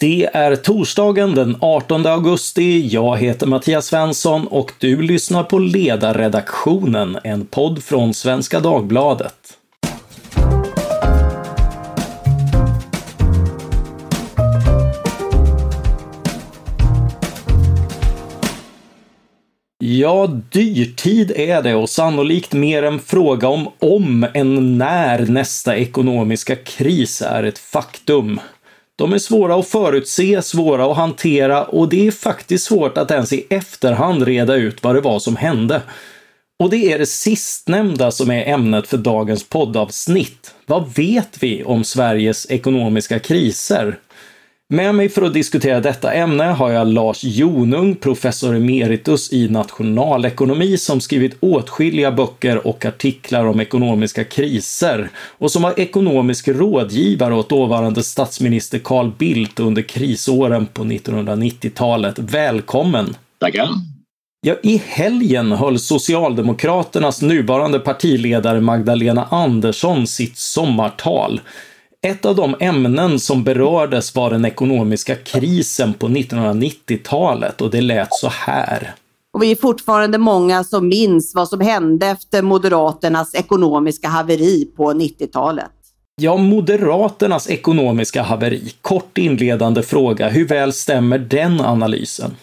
Det är torsdagen den 18 augusti. Jag heter Mattias Svensson och du lyssnar på Ledarredaktionen, en podd från Svenska Dagbladet. Ja, dyrtid är det och sannolikt mer en fråga om om än när nästa ekonomiska kris är ett faktum. De är svåra att förutse, svåra att hantera och det är faktiskt svårt att ens i efterhand reda ut vad det var som hände. Och det är det sistnämnda som är ämnet för dagens poddavsnitt. Vad vet vi om Sveriges ekonomiska kriser? Med mig för att diskutera detta ämne har jag Lars Jonung, professor emeritus i nationalekonomi som skrivit åtskilliga böcker och artiklar om ekonomiska kriser och som var ekonomisk rådgivare åt dåvarande statsminister Carl Bildt under krisåren på 1990-talet. Välkommen! Tackar! Ja, i helgen höll Socialdemokraternas nuvarande partiledare Magdalena Andersson sitt sommartal. Ett av de ämnen som berördes var den ekonomiska krisen på 1990-talet och det lät så här. Och vi är fortfarande många som minns vad som hände efter Moderaternas ekonomiska haveri på 90-talet. Ja, Moderaternas ekonomiska haveri. Kort inledande fråga. Hur väl stämmer den analysen?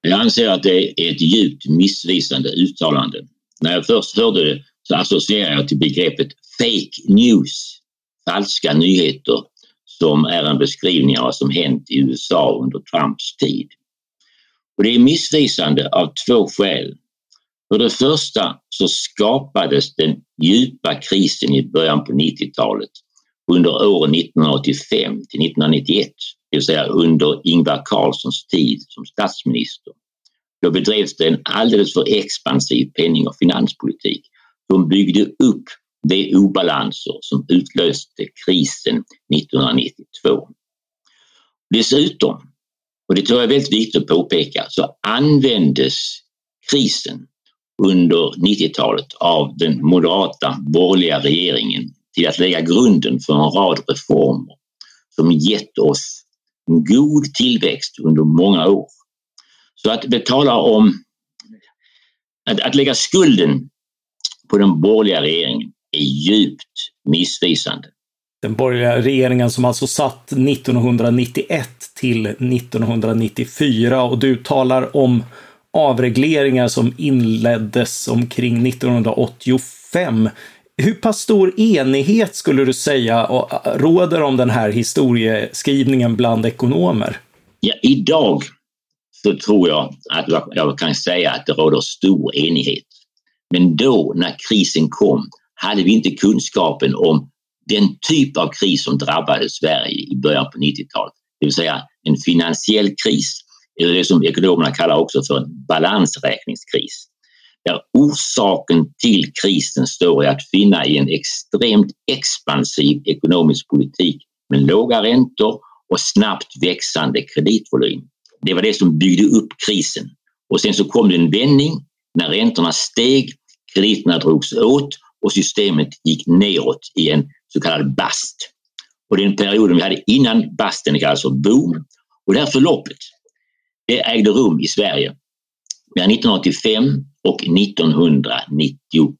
Jag anser att det är ett djupt missvisande uttalande. När jag först hörde det så associerade jag till begreppet fake news falska nyheter som är en beskrivning av vad som hänt i USA under Trumps tid. Och det är missvisande av två skäl. För det första så skapades den djupa krisen i början på 90-talet under åren 1985 till 1991, det vill säga under Ingvar Carlssons tid som statsminister. Då bedrevs det en alldeles för expansiv penning och finanspolitik som byggde upp de obalanser som utlöste krisen 1992. Dessutom, och det tror jag är väldigt viktigt att påpeka, så användes krisen under 90-talet av den moderata borgerliga regeringen till att lägga grunden för en rad reformer som gett oss en god tillväxt under många år. Så att betala om att, att lägga skulden på den borgerliga regeringen är djupt missvisande. Den borgerliga regeringen som alltså satt 1991 till 1994 och du talar om avregleringar som inleddes omkring 1985. Hur pass stor enighet skulle du säga råder om den här historieskrivningen bland ekonomer? Ja, idag så tror jag att jag kan säga att det råder stor enighet. Men då när krisen kom hade vi inte kunskapen om den typ av kris som drabbade Sverige i början på 90-talet, det vill säga en finansiell kris, eller det som ekonomerna kallar också för en balansräkningskris. Där orsaken till krisen står i att finna i en extremt expansiv ekonomisk politik med låga räntor och snabbt växande kreditvolym. Det var det som byggde upp krisen. Och sen så kom det en vändning när räntorna steg, krediterna drogs åt och systemet gick neråt i en så kallad bast. Och den perioden vi hade innan basten kallas för boom. Och det här förloppet det ägde rum i Sverige mellan 1985 och 1993.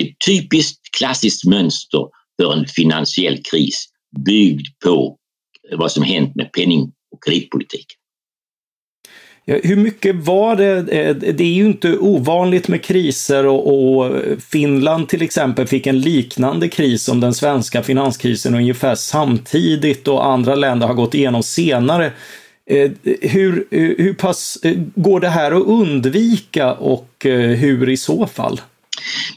Ett typiskt klassiskt mönster för en finansiell kris byggd på vad som hänt med penning och kreditpolitiken. Hur mycket var det? Eh, det är ju inte ovanligt med kriser och, och, Finland till exempel fick en liknande kris som den svenska finanskrisen ungefär samtidigt och andra länder har gått igenom senare. Eh, hur, eh, hur pass går det här att undvika och hur i så fall?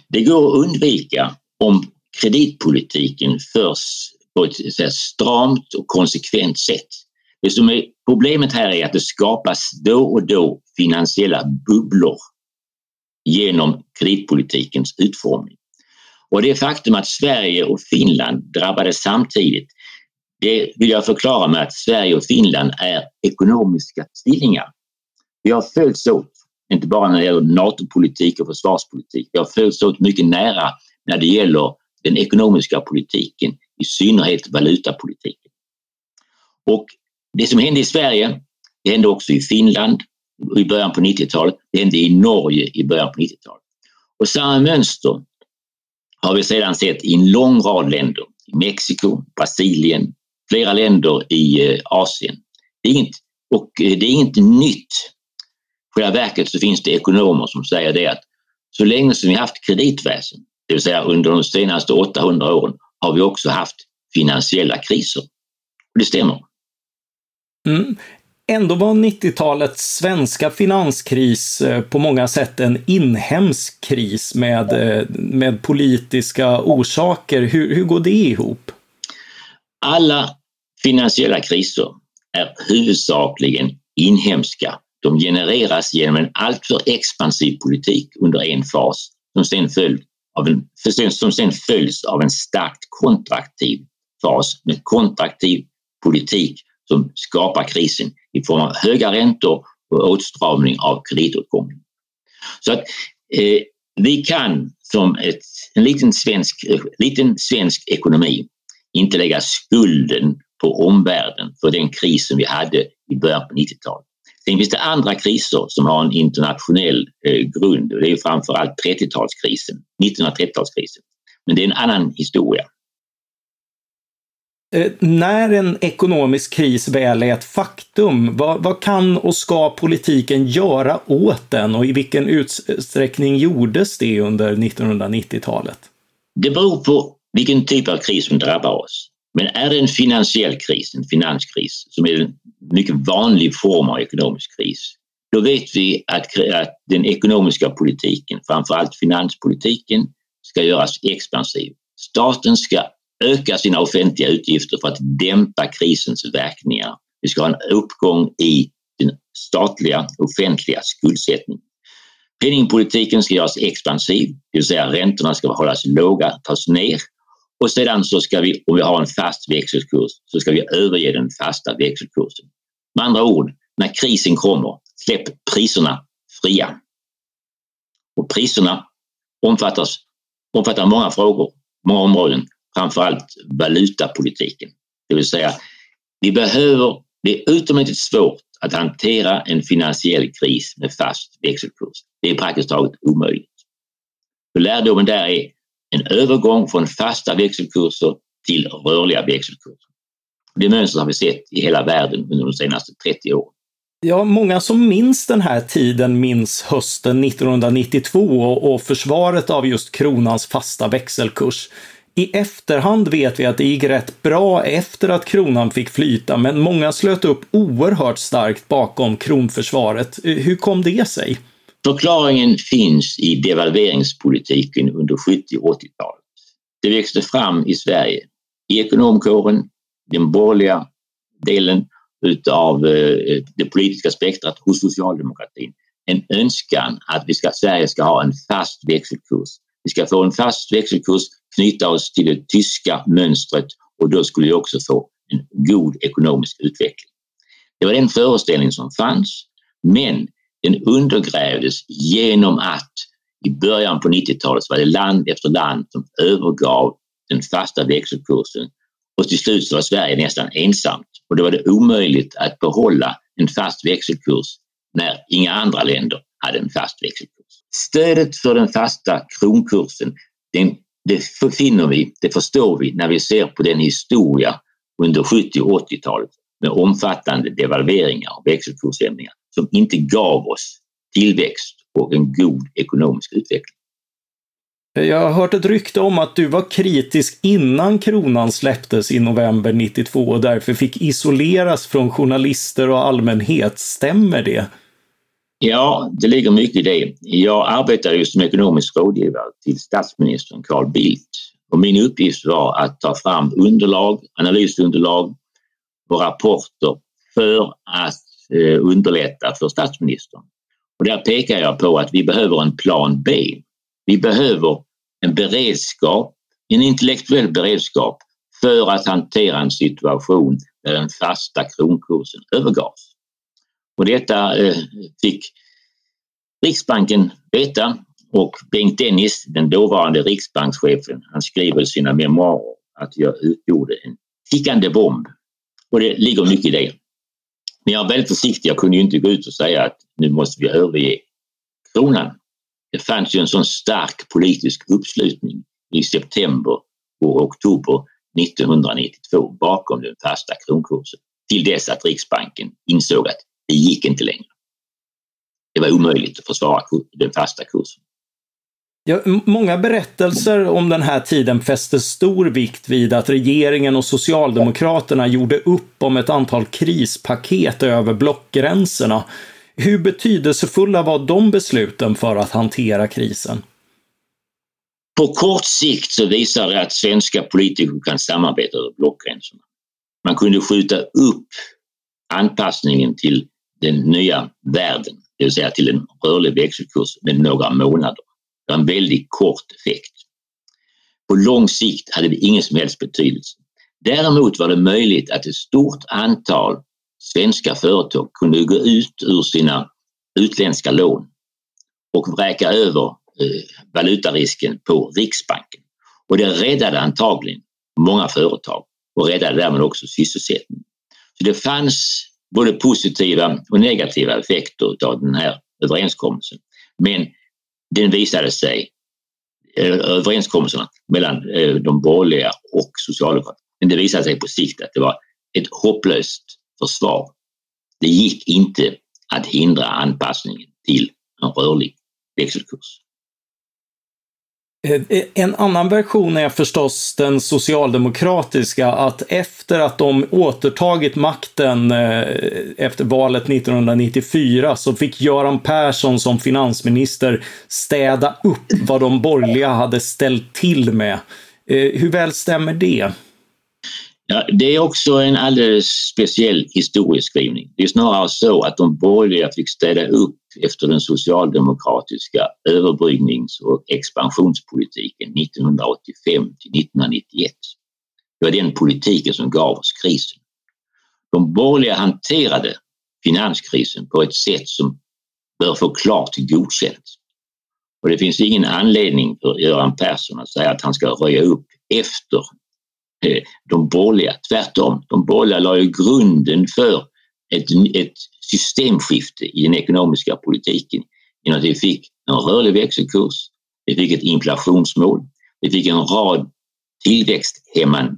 Det går att undvika om kreditpolitiken förs på ett stramt och konsekvent sätt. Det som är problemet här är att det skapas då och då finansiella bubblor genom kreditpolitikens utformning. Och det faktum att Sverige och Finland drabbades samtidigt, det vill jag förklara med att Sverige och Finland är ekonomiska tvillingar. Vi har följts åt, inte bara när det gäller NATO-politik och försvarspolitik, vi har följts åt mycket nära när det gäller den ekonomiska politiken, i synnerhet valutapolitiken. Och det som hände i Sverige, det hände också i Finland i början på 90-talet. Det hände i Norge i början på 90-talet. Och samma mönster har vi sedan sett i en lång rad länder. I Mexiko, Brasilien, flera länder i eh, Asien. Det är inget, och eh, det är inget nytt. I själva verket så finns det ekonomer som säger det att så länge som vi haft kreditväsen, det vill säga under de senaste 800 åren, har vi också haft finansiella kriser. Och det stämmer. Mm. Ändå var 90-talets svenska finanskris eh, på många sätt en inhemsk kris med, eh, med politiska orsaker. Hur, hur går det ihop? Alla finansiella kriser är huvudsakligen inhemska. De genereras genom en alltför expansiv politik under en fas som sen, följ av en, som sen följs av en starkt kontraktiv fas med kontraktiv politik som skapar krisen i form av höga räntor och åtstramning av kreditåtgången. Så att eh, vi kan som ett, en liten svensk, eh, liten svensk ekonomi inte lägga skulden på omvärlden för den kris som vi hade i början på 90-talet. Sen finns det andra kriser som har en internationell eh, grund och det är framförallt 30-talskrisen, 1930-talskrisen. Men det är en annan historia. Eh, när en ekonomisk kris väl är ett faktum, vad, vad, kan och ska politiken göra åt den och i vilken utsträckning gjordes det under 1990-talet? Det beror på vilken typ av kris som drabbar oss. Men är det en finansiell kris, en finanskris, som är en mycket vanlig form av ekonomisk kris, då vet vi att, att den ekonomiska politiken, framförallt finanspolitiken, ska göras expansiv. Staten ska öka sina offentliga utgifter för att dämpa krisens verkningar. Vi ska ha en uppgång i den statliga offentliga skuldsättningen. Penningpolitiken ska göras expansiv, det vill säga räntorna ska hållas låga, tas ner och sedan så ska vi, om vi har en fast växelkurs, så ska vi överge den fasta växelkursen. Med andra ord, när krisen kommer, släpp priserna fria. Och priserna omfattas, omfattar många frågor, många områden framförallt valutapolitiken. Det vill säga, vi behöver, det är utomordentligt svårt att hantera en finansiell kris med fast växelkurs. Det är praktiskt taget omöjligt. För lärdomen där är en övergång från fasta växelkurser till rörliga växelkurser. Det mönstret har vi sett i hela världen under de senaste 30 åren. Ja, många som minns den här tiden minns hösten 1992 och försvaret av just kronans fasta växelkurs. I efterhand vet vi att det gick rätt bra efter att kronan fick flyta, men många slöt upp oerhört starkt bakom kronförsvaret. Hur kom det sig? Förklaringen finns i devalveringspolitiken under 70 och 80-talet. Det växte fram i Sverige, i ekonomkåren, den borgerliga delen utav eh, det politiska spektrat hos socialdemokratin. En önskan att vi ska, Sverige ska ha en fast växelkurs. Vi ska få en fast växelkurs knyta oss till det tyska mönstret och då skulle vi också få en god ekonomisk utveckling. Det var den föreställning som fanns, men den undergrävdes genom att i början på 90-talet var det land efter land som övergav den fasta växelkursen och till slut så var Sverige nästan ensamt och då var det omöjligt att behålla en fast växelkurs när inga andra länder hade en fast växelkurs. Stödet för den fasta kronkursen den det finner vi, det förstår vi när vi ser på den historia under 70 och 80-talet med omfattande devalveringar och växelkursändringar som inte gav oss tillväxt och en god ekonomisk utveckling. Jag har hört ett rykte om att du var kritisk innan kronan släpptes i november 92 och därför fick isoleras från journalister och allmänhet. Stämmer det? Ja, det ligger mycket i det. Jag arbetade ju som ekonomisk rådgivare till statsministern Carl Bildt och min uppgift var att ta fram underlag, analysunderlag och rapporter för att eh, underlätta för statsministern. Och där pekar jag på att vi behöver en plan B. Vi behöver en beredskap, en intellektuell beredskap för att hantera en situation där den fasta kronkursen övergavs. Och detta eh, fick Riksbanken veta och Bengt Dennis, den dåvarande riksbankschefen, han skriver i sina memoarer att jag utgjorde en tickande bomb. Och det ligger mycket i det. Men jag var väldigt försiktig. Jag kunde ju inte gå ut och säga att nu måste vi överge kronan. Det fanns ju en sån stark politisk uppslutning i september och oktober 1992 bakom den fasta kronkursen till dess att Riksbanken insåg att det gick inte längre. Det var omöjligt att försvara den fasta kursen. Ja, många berättelser om den här tiden fäster stor vikt vid att regeringen och Socialdemokraterna gjorde upp om ett antal krispaket över blockgränserna. Hur betydelsefulla var de besluten för att hantera krisen? På kort sikt så visar det att svenska politiker kan samarbeta över blockgränserna. Man kunde skjuta upp anpassningen till den nya världen, det vill säga till en rörlig växelkurs med några månader. Det var en väldigt kort effekt. På lång sikt hade det ingen som helst betydelse. Däremot var det möjligt att ett stort antal svenska företag kunde gå ut ur sina utländska lån och vräka över eh, valutarisken på Riksbanken. Och det räddade antagligen många företag och räddade därmed också sysselsättningen. Så det fanns både positiva och negativa effekter av den här överenskommelsen. Men den visade sig, eh, överenskommelserna mellan eh, de borgerliga och Socialdemokraterna, men det visade sig på sikt att det var ett hopplöst försvar. Det gick inte att hindra anpassningen till en rörlig växelkurs. Eh, en annan version är förstås den socialdemokratiska, att efter att de återtagit makten eh, efter valet 1994 så fick Göran Persson som finansminister städa upp vad de borgerliga hade ställt till med. Eh, hur väl stämmer det? Ja, det är också en alldeles speciell historieskrivning. Det är snarare så att de borgerliga fick städa upp efter den socialdemokratiska överbryggnings och expansionspolitiken 1985 till 1991. Det var den politiken som gav oss krisen. De borgerliga hanterade finanskrisen på ett sätt som bör få klart godkänt. Och det finns ingen anledning för Göran Persson att säga att han ska röja upp efter eh, de borgerliga. Tvärtom, de borgerliga la ju grunden för ett, ett systemskifte i den ekonomiska politiken genom att vi fick en rörlig växelkurs, vi fick ett inflationsmål, vi fick en rad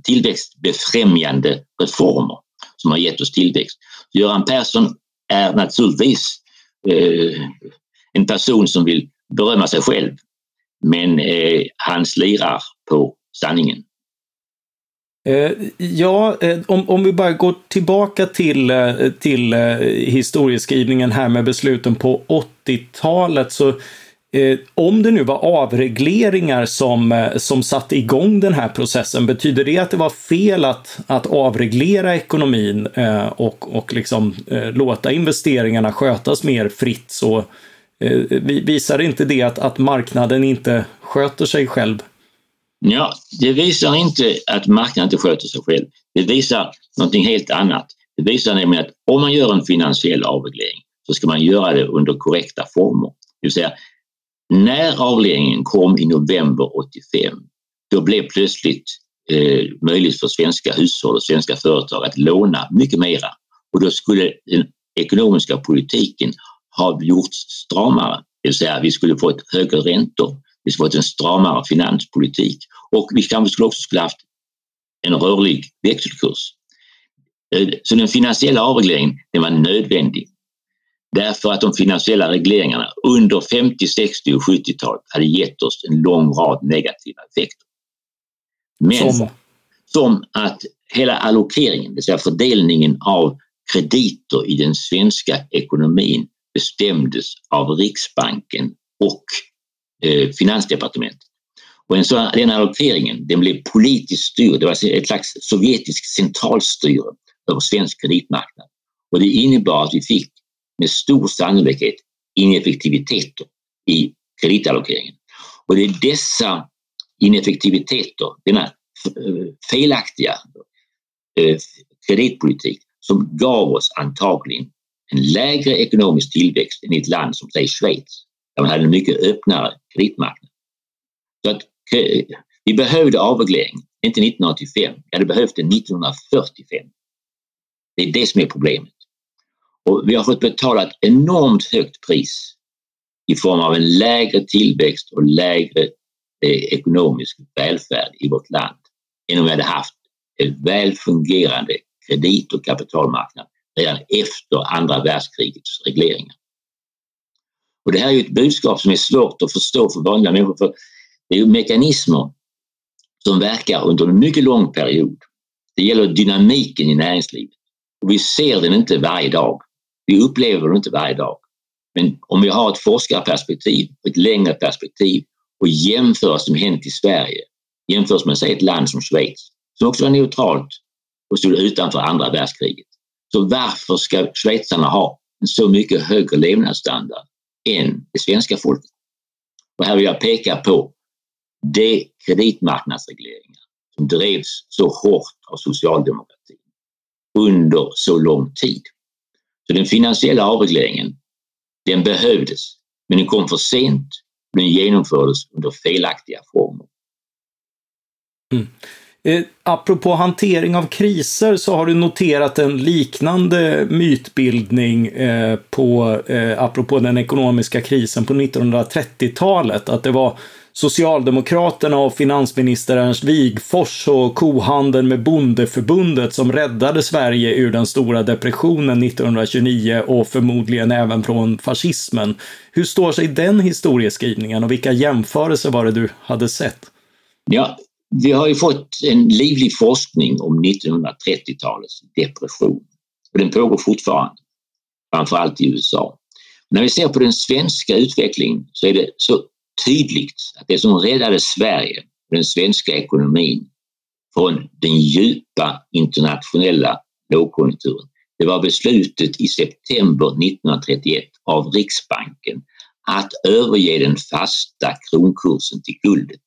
tillväxtbefrämjande reformer som har gett oss tillväxt. Göran Persson är naturligtvis eh, en person som vill berömma sig själv men eh, han slirar på sanningen. Eh, ja, eh, om, om vi bara går tillbaka till, eh, till eh, historieskrivningen här med besluten på 80-talet så eh, om det nu var avregleringar som, eh, som satte igång den här processen, betyder det att det var fel att, att avreglera ekonomin och, och liksom låta investeringarna skötas mer fritt? Så visar inte det att, att marknaden inte sköter sig själv? Ja, det visar inte att marknaden inte sköter sig själv. Det visar någonting helt annat. Det visar nämligen att om man gör en finansiell avreglering så ska man göra det under korrekta former. Det vill säga, när avregleringen kom i november 85, då blev plötsligt eh, möjligt för svenska hushåll och svenska företag att låna mycket mera. Och då skulle den ekonomiska politiken ha gjorts stramare. Det vill säga, vi skulle få ett högre räntor vi skulle fått en stramare finanspolitik och vi kanske skulle också skulle haft en rörlig växelkurs. Eh, så den finansiella avregleringen den var nödvändig. Därför att de finansiella regleringarna under 50, 60 och 70-talet hade gett oss en lång rad negativa effekter. Men som, som att hela allokeringen, det vill säga fördelningen av krediter i den svenska ekonomin bestämdes av Riksbanken och eh, Finansdepartementet. Och en sådan, den allokeringen den blev politiskt styrd, det var ett slags sovjetiskt centralstyre över svensk kreditmarknad. Och det innebar att vi fick med stor sannolikhet ineffektiviteter i kreditallokeringen. Och det är dessa ineffektiviteter, denna eh, felaktiga eh, kreditpolitik som gav oss antagligen en lägre ekonomisk tillväxt än i ett land som säger Schweiz där man hade en mycket öppnare kreditmarknad. Så att, eh, vi behövde avreglering, inte 1985, vi hade behövt det 1945. Det är det som är problemet. Och vi har fått betala ett enormt högt pris i form av en lägre tillväxt och lägre eh, ekonomisk välfärd i vårt land än om vi hade haft en väl fungerande kredit och kapitalmarknad redan efter andra världskrigets regleringar. Och det här är ju ett budskap som är svårt att förstå för vanliga människor för det är ju mekanismer som verkar under en mycket lång period. Det gäller dynamiken i näringslivet. Och vi ser den inte varje dag. Vi upplever den inte varje dag. Men om vi har ett forskarperspektiv, ett längre perspektiv och jämför vad som hänt i Sverige, jämförs med säg ett land som Schweiz, som också var neutralt och stod utanför andra världskriget. Så varför ska schweizarna ha en så mycket högre levnadsstandard än det svenska folket? Och här vill jag peka på de kreditmarknadsregleringar som drevs så hårt av socialdemokratin under så lång tid. Så den finansiella avregleringen, den behövdes, men den kom för sent och den genomfördes under felaktiga former. Mm. Eh, apropå hantering av kriser så har du noterat en liknande mytbildning eh, på, eh, apropå den ekonomiska krisen på 1930-talet. Att det var Socialdemokraterna och finansminister Ernst Wigfors och kohandeln med Bondeförbundet som räddade Sverige ur den stora depressionen 1929 och förmodligen även från fascismen. Hur står sig den historieskrivningen och vilka jämförelser var det du hade sett? Ja, vi har ju fått en livlig forskning om 1930-talets depression och den pågår fortfarande, framförallt i USA. När vi ser på den svenska utvecklingen så är det så tydligt att det som räddade Sverige och den svenska ekonomin från den djupa internationella lågkonjunkturen, det var beslutet i september 1931 av Riksbanken att överge den fasta kronkursen till guldet.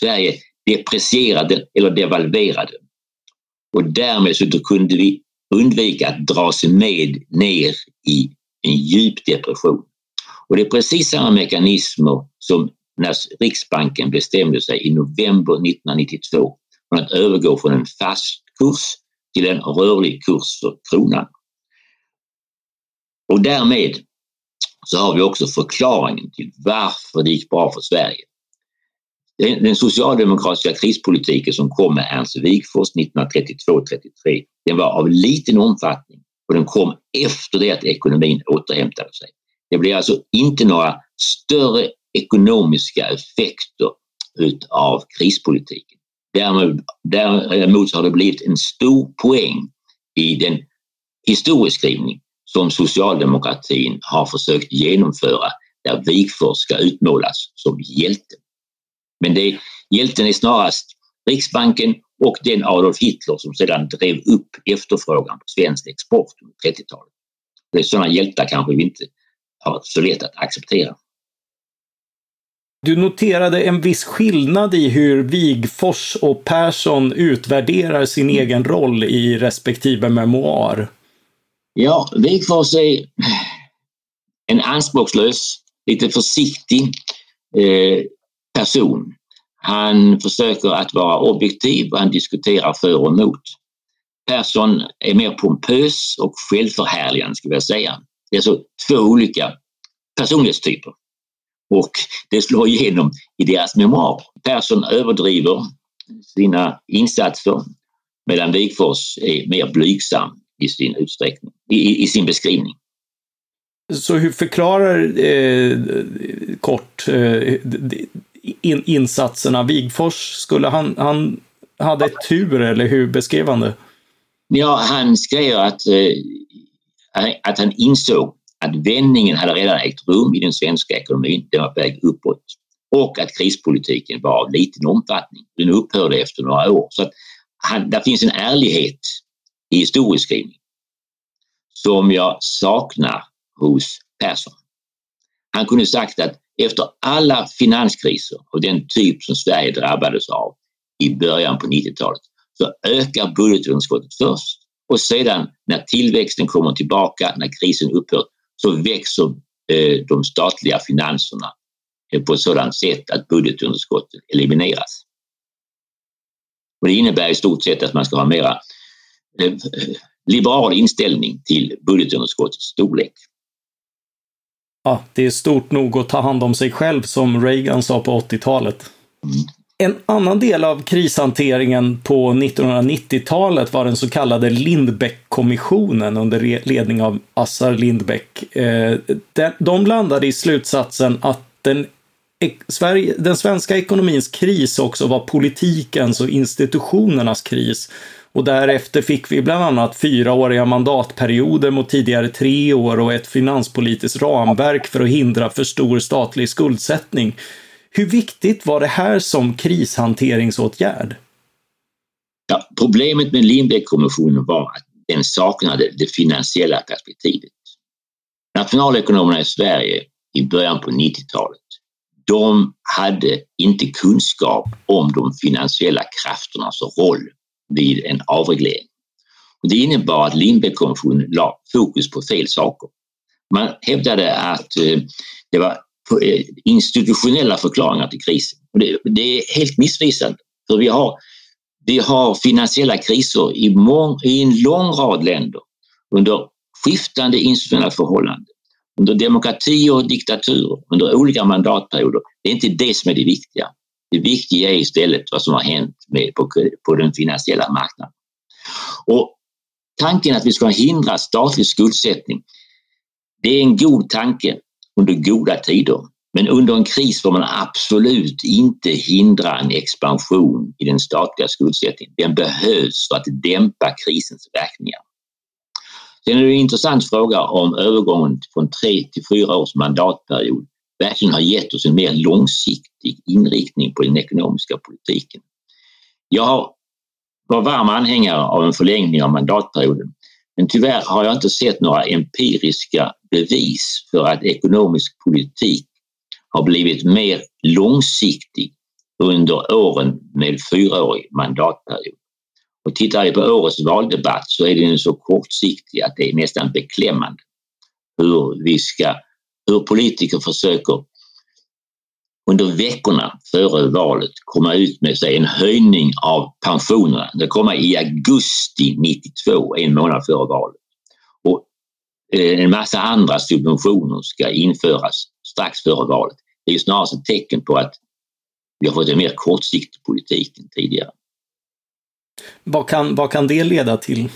Sverige deprecierade eller devalverade och därmed så kunde vi undvika att dra sig med ner i en djup depression. Och det är precis samma mekanismer som när Riksbanken bestämde sig i november 1992 för att övergå från en fast kurs till en rörlig kurs för kronan. Och därmed så har vi också förklaringen till varför det gick bra för Sverige. Den socialdemokratiska krispolitiken som kom med Ernst Wigforss 1932-33, den var av liten omfattning och den kom efter det att ekonomin återhämtade sig. Det blir alltså inte några större ekonomiska effekter utav krispolitiken. Däremot, däremot har det blivit en stor poäng i den historieskrivning som socialdemokratin har försökt genomföra där Wigforss ska utmålas som hjälte. Men det, hjälten är snarast Riksbanken och den Adolf Hitler som sedan drev upp efterfrågan på svensk export under 30-talet. Det är sådana hjältar kanske vi inte har så lätt att acceptera. Du noterade en viss skillnad i hur Wigfors och Persson utvärderar sin egen roll i respektive memoar. Ja, Wigfors är en anspråkslös, lite försiktig eh, person. Han försöker att vara objektiv och han diskuterar för och emot. Persson är mer pompös och självförhärligande skulle jag säga. Det är alltså två olika personlighetstyper. Och det slår igenom i deras memoarer. Persson överdriver sina insatser medan Wigforss är mer blygsam i sin utsträckning, i, i sin beskrivning. Så hur förklarar eh, kort eh, in, insatserna? Wigfors, skulle han, han hade tur eller hur beskrev han det? Ja, han skrev att, eh, att han insåg att vändningen hade redan ägt rum i den svenska ekonomin, den var på väg uppåt och att krispolitiken var av liten omfattning. Den upphörde efter några år. Så att han, där finns en ärlighet i historieskrivning som jag saknar hos Persson. Han kunde sagt att efter alla finanskriser av den typ som Sverige drabbades av i början på 90-talet så ökar budgetunderskottet först och sedan när tillväxten kommer tillbaka, när krisen upphör, så växer eh, de statliga finanserna eh, på ett sådant sätt att budgetunderskottet elimineras. Och det innebär i stort sett att man ska ha mera eh, eh liberal inställning till budgetunderskottets storlek. Ja, det är stort nog att ta hand om sig själv som Reagan sa på 80-talet. En annan del av krishanteringen på 1990-talet var den så kallade Lindbeck-kommissionen under ledning av Assar Lindbeck. Eh, de landade i slutsatsen att den, den svenska ekonomins kris också var politikens och institutionernas kris. Och därefter fick vi bland annat fyraåriga mandatperioder mot tidigare tre år och ett finanspolitiskt ramverk för att hindra för stor statlig skuldsättning. Hur viktigt var det här som krishanteringsåtgärd? Ja, problemet med Lindbeckkommissionen var att den saknade det finansiella perspektivet. Nationalekonomerna i Sverige i början på 90-talet, de hade inte kunskap om de finansiella krafternas roll vid en avreglering. Och det innebar att Lindbeckkommissionen la fokus på fel saker. Man hävdade att eh, det var eh, institutionella förklaringar till krisen. Det, det, är helt missvisande. För vi har, vi har finansiella kriser i, mång, i en lång rad länder under skiftande institutionella förhållanden. Under demokrati och diktaturer, under olika mandatperioder. Det är inte det som är det viktiga. Det viktiga är istället vad som har hänt med, på, på den finansiella marknaden. Och tanken att vi ska hindra statlig skuldsättning, det är en god tanke under goda tider. Men under en kris får man absolut inte hindra en expansion i den statliga skuldsättningen. Den behövs för att dämpa krisens verkningar. Sen är det en intressant fråga om övergången från tre till fyra års mandatperiod verkligen har gett oss en mer långsiktig inriktning på den ekonomiska politiken. Jag var varm anhängare av en förlängning av mandatperioden men tyvärr har jag inte sett några empiriska bevis för att ekonomisk politik har blivit mer långsiktig under åren med fyraårig mandatperiod. Och tittar vi på årets valdebatt så är den så kortsiktig att det är nästan beklämmande hur vi ska, hur politiker försöker under veckorna före valet komma ut med sig en höjning av pensionerna. Det kommer i augusti 92, en månad före valet. Och eh, en massa andra subventioner ska införas strax före valet. Det är snarast ett tecken på att vi har fått en mer kortsiktig politik än tidigare. Vad kan, vad kan det leda till?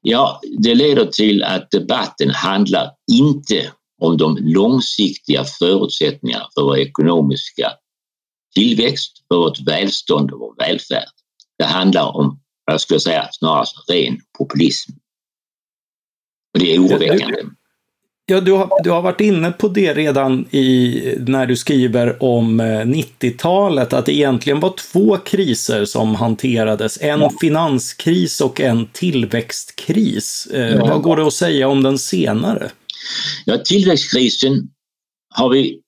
Ja, det leder till att debatten handlar inte om de långsiktiga förutsättningarna för vår ekonomiska tillväxt, för vårt välstånd och vår välfärd. Det handlar om, jag skulle säga, snarast ren populism. Och det är oroväckande. Ja, du har, du har varit inne på det redan i, när du skriver om 90-talet, eh, att det egentligen var två kriser som hanterades. En ja. finanskris och en tillväxtkris. Eh, ja. Vad går det att säga om den senare? Ja, tillväxtkrisen har vi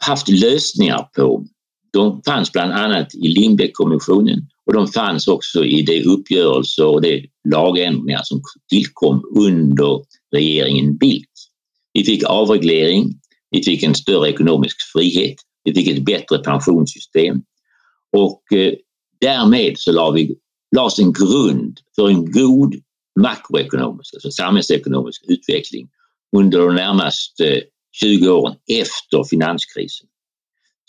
haft lösningar på. De fanns bland annat i Lindbeckkommissionen och de fanns också i de uppgörelser och de lagändringar som tillkom under regeringen Bildt. Vi fick avreglering, vi fick en större ekonomisk frihet, vi fick ett bättre pensionssystem och eh, därmed så la vi, lades en grund för en god makroekonomisk, alltså samhällsekonomisk utveckling under de närmaste eh, 20 åren efter finanskrisen.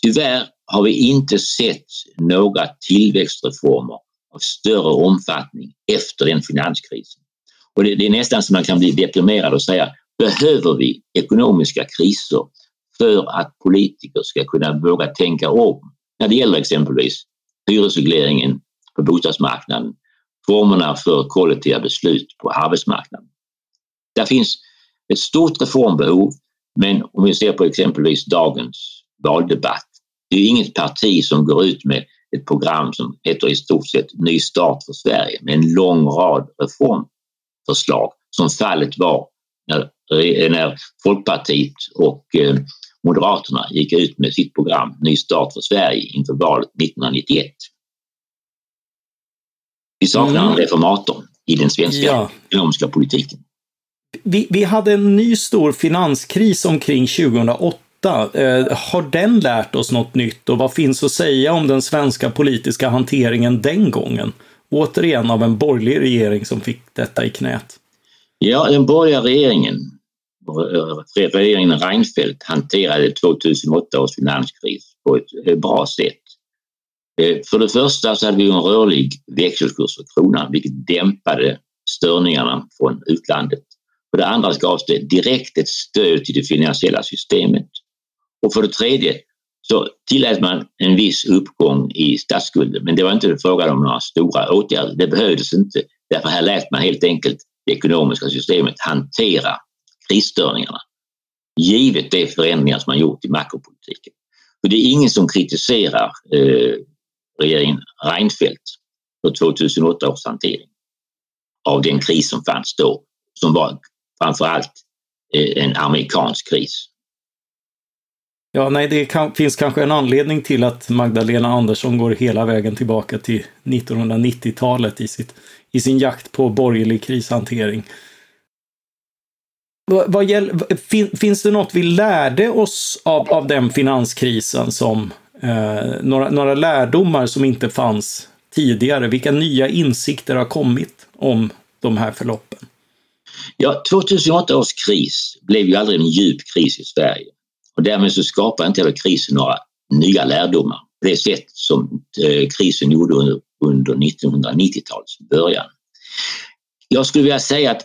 Tyvärr har vi inte sett några tillväxtreformer av större omfattning efter den finanskrisen. Och det, det är nästan så man kan bli deprimerad och säga, behöver vi ekonomiska kriser för att politiker ska kunna våga tänka om när det gäller exempelvis hyresregleringen på bostadsmarknaden, formerna för kollektiva beslut på arbetsmarknaden. Där finns ett stort reformbehov, men om vi ser på exempelvis dagens valdebatt, det är inget parti som går ut med ett program som heter i stort sett Ny start för Sverige med en lång rad reformförslag som fallet var när, när Folkpartiet och eh, Moderaterna gick ut med sitt program Ny start för Sverige inför valet 1991. Vi saknar mm. en reformator i den svenska ja. ekonomiska politiken. Vi, vi hade en ny stor finanskris omkring 2008. Eh, har den lärt oss något nytt och vad finns att säga om den svenska politiska hanteringen den gången? återigen av en borgerlig regering som fick detta i knät. Ja, den borgerliga regeringen, regeringen Reinfeldt, hanterade 2008 års finanskris på ett eh, bra sätt. Eh, för det första så hade vi en rörlig växelkurs för kronan vilket dämpade störningarna från utlandet. För det andra gavs det direkt ett stöd till det finansiella systemet. Och för det tredje så tillät man en viss uppgång i statsskulden men det var inte frågan om några stora åtgärder. Det behövdes inte därför här lät man helt enkelt det ekonomiska systemet hantera krisstörningarna givet de förändringar som man gjort i makropolitiken. För det är ingen som kritiserar eh, regeringen Reinfeldt för 2008 års hantering av den kris som fanns då, som var framförallt eh, en amerikansk kris. Ja, nej, det kan, finns kanske en anledning till att Magdalena Andersson går hela vägen tillbaka till 1990-talet i, sitt, i sin jakt på borgerlig krishantering. Vad, vad gäller, fin, finns det något vi lärde oss av, av den finanskrisen som eh, några, några lärdomar som inte fanns tidigare? Vilka nya insikter har kommit om de här förloppen? Ja, 2008 års kris blev ju aldrig en djup kris i Sverige och därmed så skapar inte heller krisen några nya lärdomar på det sätt som eh, krisen gjorde under, under 1990-talets början. Jag skulle vilja säga att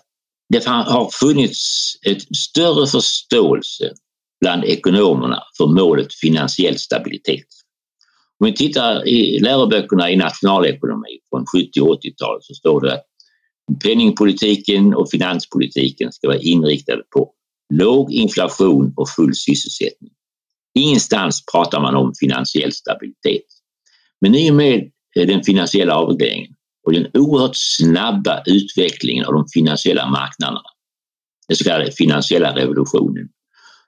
det har funnits ett större förståelse bland ekonomerna för målet finansiell stabilitet. Om vi tittar i läroböckerna i nationalekonomi från 70 och 80-talet så står det att penningpolitiken och finanspolitiken ska vara inriktade på låg inflation och full sysselsättning. Ingenstans pratar man om finansiell stabilitet. Men i och med eh, den finansiella avregleringen och den oerhört snabba utvecklingen av de finansiella marknaderna, den så kallade finansiella revolutionen,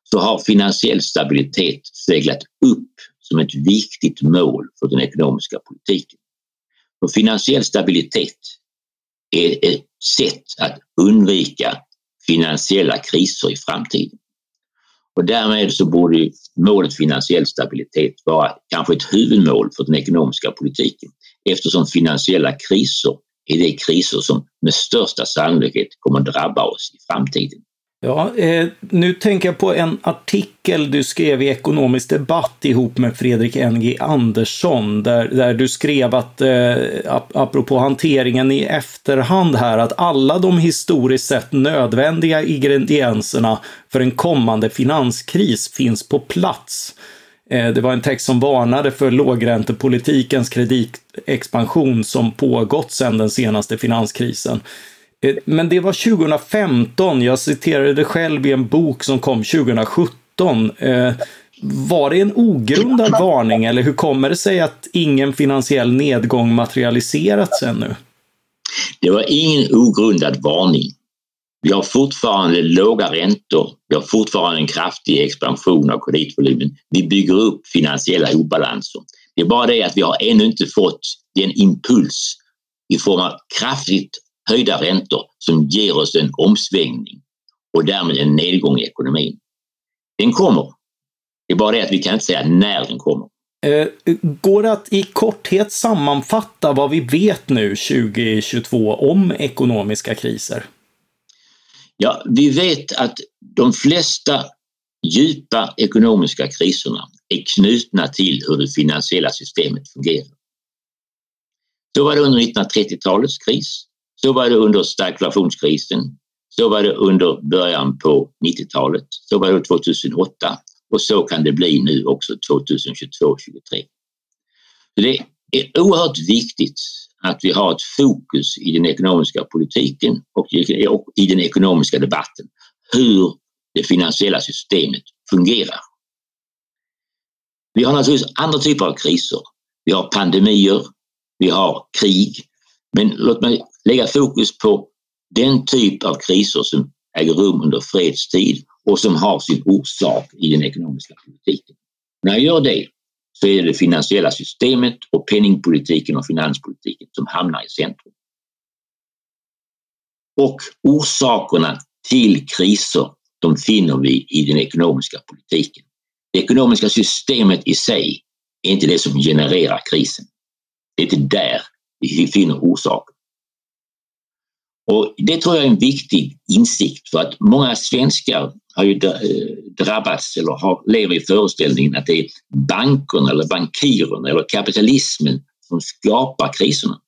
så har finansiell stabilitet seglat upp som ett viktigt mål för den ekonomiska politiken. För finansiell stabilitet är ett sätt att undvika finansiella kriser i framtiden. Och därmed så borde målet finansiell stabilitet vara kanske ett huvudmål för den ekonomiska politiken eftersom finansiella kriser är de kriser som med största sannolikhet kommer att drabba oss i framtiden. Ja, eh, nu tänker jag på en artikel du skrev i Ekonomisk Debatt ihop med Fredrik N.G. Andersson, där, där du skrev att, eh, apropå hanteringen i efterhand här, att alla de historiskt sett nödvändiga ingredienserna för en kommande finanskris finns på plats. Eh, det var en text som varnade för lågräntepolitikens kreditexpansion som pågått sedan den senaste finanskrisen. Eh, men det var 2015, jag citerade det själv i en bok som kom 2017. Eh, var det en ogrundad varning eller hur kommer det sig att ingen finansiell nedgång materialiserats ännu? Det var ingen ogrundad varning. Vi har fortfarande låga räntor, vi har fortfarande en kraftig expansion av kreditvolymen. Vi bygger upp finansiella obalanser. Det är bara det att vi har ännu inte fått den impuls i form av kraftigt höjda räntor som ger oss en omsvängning och därmed en nedgång i ekonomin. Den kommer. Det är bara det att vi kan inte säga när den kommer. Eh, går det att i korthet sammanfatta vad vi vet nu 2022 om ekonomiska kriser? Ja, vi vet att de flesta djupa ekonomiska kriserna är knutna till hur det finansiella systemet fungerar. Så var det under 1930-talets kris. Så var det under stagflationskrisen. Så var det under början på 90-talet. Så var det 2008 och så kan det bli nu också 2022-2023. Det är oerhört viktigt att vi har ett fokus i den ekonomiska politiken och i den ekonomiska debatten hur det finansiella systemet fungerar. Vi har naturligtvis andra typer av kriser. Vi har pandemier, vi har krig. Men låt mig lägga fokus på den typ av kriser som äger rum under fredstid och som har sin orsak i den ekonomiska politiken. När jag gör det så är det det finansiella systemet och penningpolitiken och finanspolitiken som hamnar i centrum. Och orsakerna till kriser de finner vi i den ekonomiska politiken. Det ekonomiska systemet i sig är inte det som genererar krisen. Det är inte där vi finner orsaker. Och det tror jag är en viktig insikt för att många svenskar har ju eh, drabbats eller har, lever i föreställningen att det är bankerna eller bankirerna eller kapitalismen som skapar kriserna.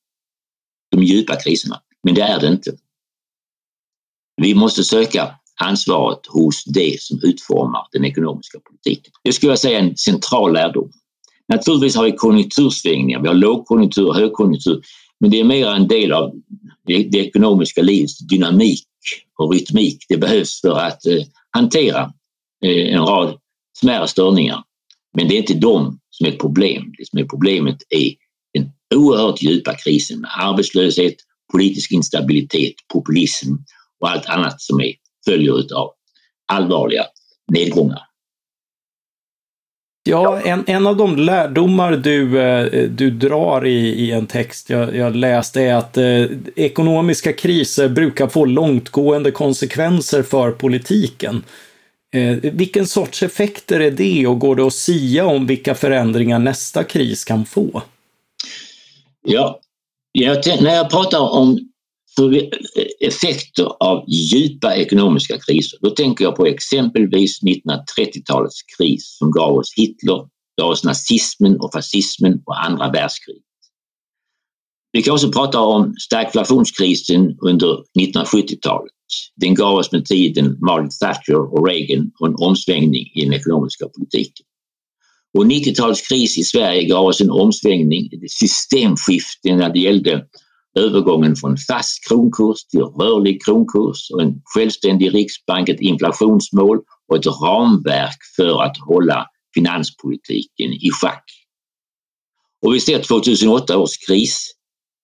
De djupa kriserna. Men det är det inte. Vi måste söka ansvaret hos det som utformar den ekonomiska politiken. Det skulle jag säga är en central lärdom. Naturligtvis har vi konjunktursvängningar, vi har lågkonjunktur och högkonjunktur, men det är mer en del av det, ekonomiska livets dynamik och rytmik. Det behövs för att eh, hantera eh, en rad smärre störningar. Men det är inte de som är ett problem. Det som är problemet är den oerhört djupa krisen med arbetslöshet, politisk instabilitet, populism och allt annat som är, följer av allvarliga nedgångar. Ja, en, en av de lärdomar du, eh, du drar i, i en text jag, jag läste är att eh, ekonomiska kriser brukar få långtgående konsekvenser för politiken. Eh, vilken sorts effekter är det och går det att sia om vilka förändringar nästa kris kan få? Ja, jag, när jag pratar om E- e- effekter av djupa ekonomiska kriser, då tänker jag på exempelvis 1930-talets kris som gav oss Hitler, gav oss nazismen och fascismen och andra världskriget. Vi kan också prata om stagflationskrisen under 1970-talet. Den gav oss med tiden Margaret Thatcher och Reagan och en omsvängning i den ekonomiska politiken. Och 90-talets kris i Sverige gav oss en omsvängning, ett systemskifte när det gällde övergången från fast kronkurs till rörlig kronkurs och en självständig riksbank, ett inflationsmål och ett ramverk för att hålla finanspolitiken i schack. Och vi ser 2008 års kris.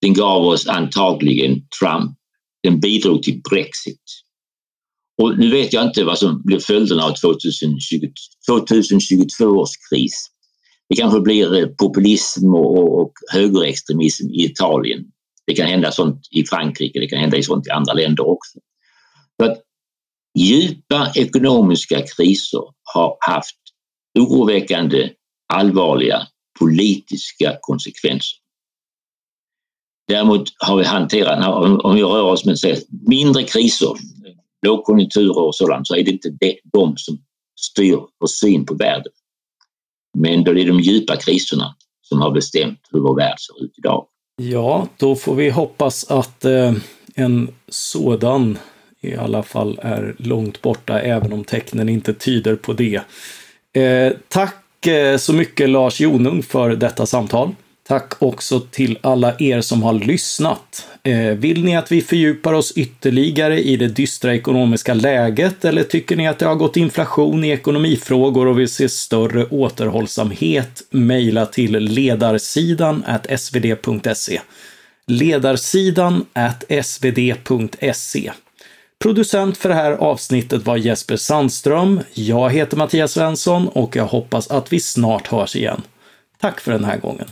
Den gav oss antagligen Trump. Den bidrog till Brexit. Och nu vet jag inte vad som blir följderna av 2020, 2022 års kris. Det kanske blir eh, populism och, och högerextremism i Italien. Det kan hända sånt i Frankrike, det kan hända sånt i andra länder också. För att djupa ekonomiska kriser har haft oroväckande allvarliga politiska konsekvenser. Däremot har vi hanterat, om vi rör oss med mindre kriser, lågkonjunkturer och sådant, så är det inte de som styr vår syn på världen. Men då är det de djupa kriserna som har bestämt hur vår värld ser ut idag. Ja, då får vi hoppas att eh, en sådan i alla fall är långt borta, även om tecknen inte tyder på det. Eh, tack eh, så mycket Lars Jonung för detta samtal. Tack också till alla er som har lyssnat. Eh, vill ni att vi fördjupar oss ytterligare i det dystra ekonomiska läget eller tycker ni att det har gått inflation i ekonomifrågor och vill se större återhållsamhet? Mejla till ledarsidan svd.se. Ledarsidan svd.se. Producent för det här avsnittet var Jesper Sandström. Jag heter Mattias Svensson och jag hoppas att vi snart hörs igen. Tack för den här gången.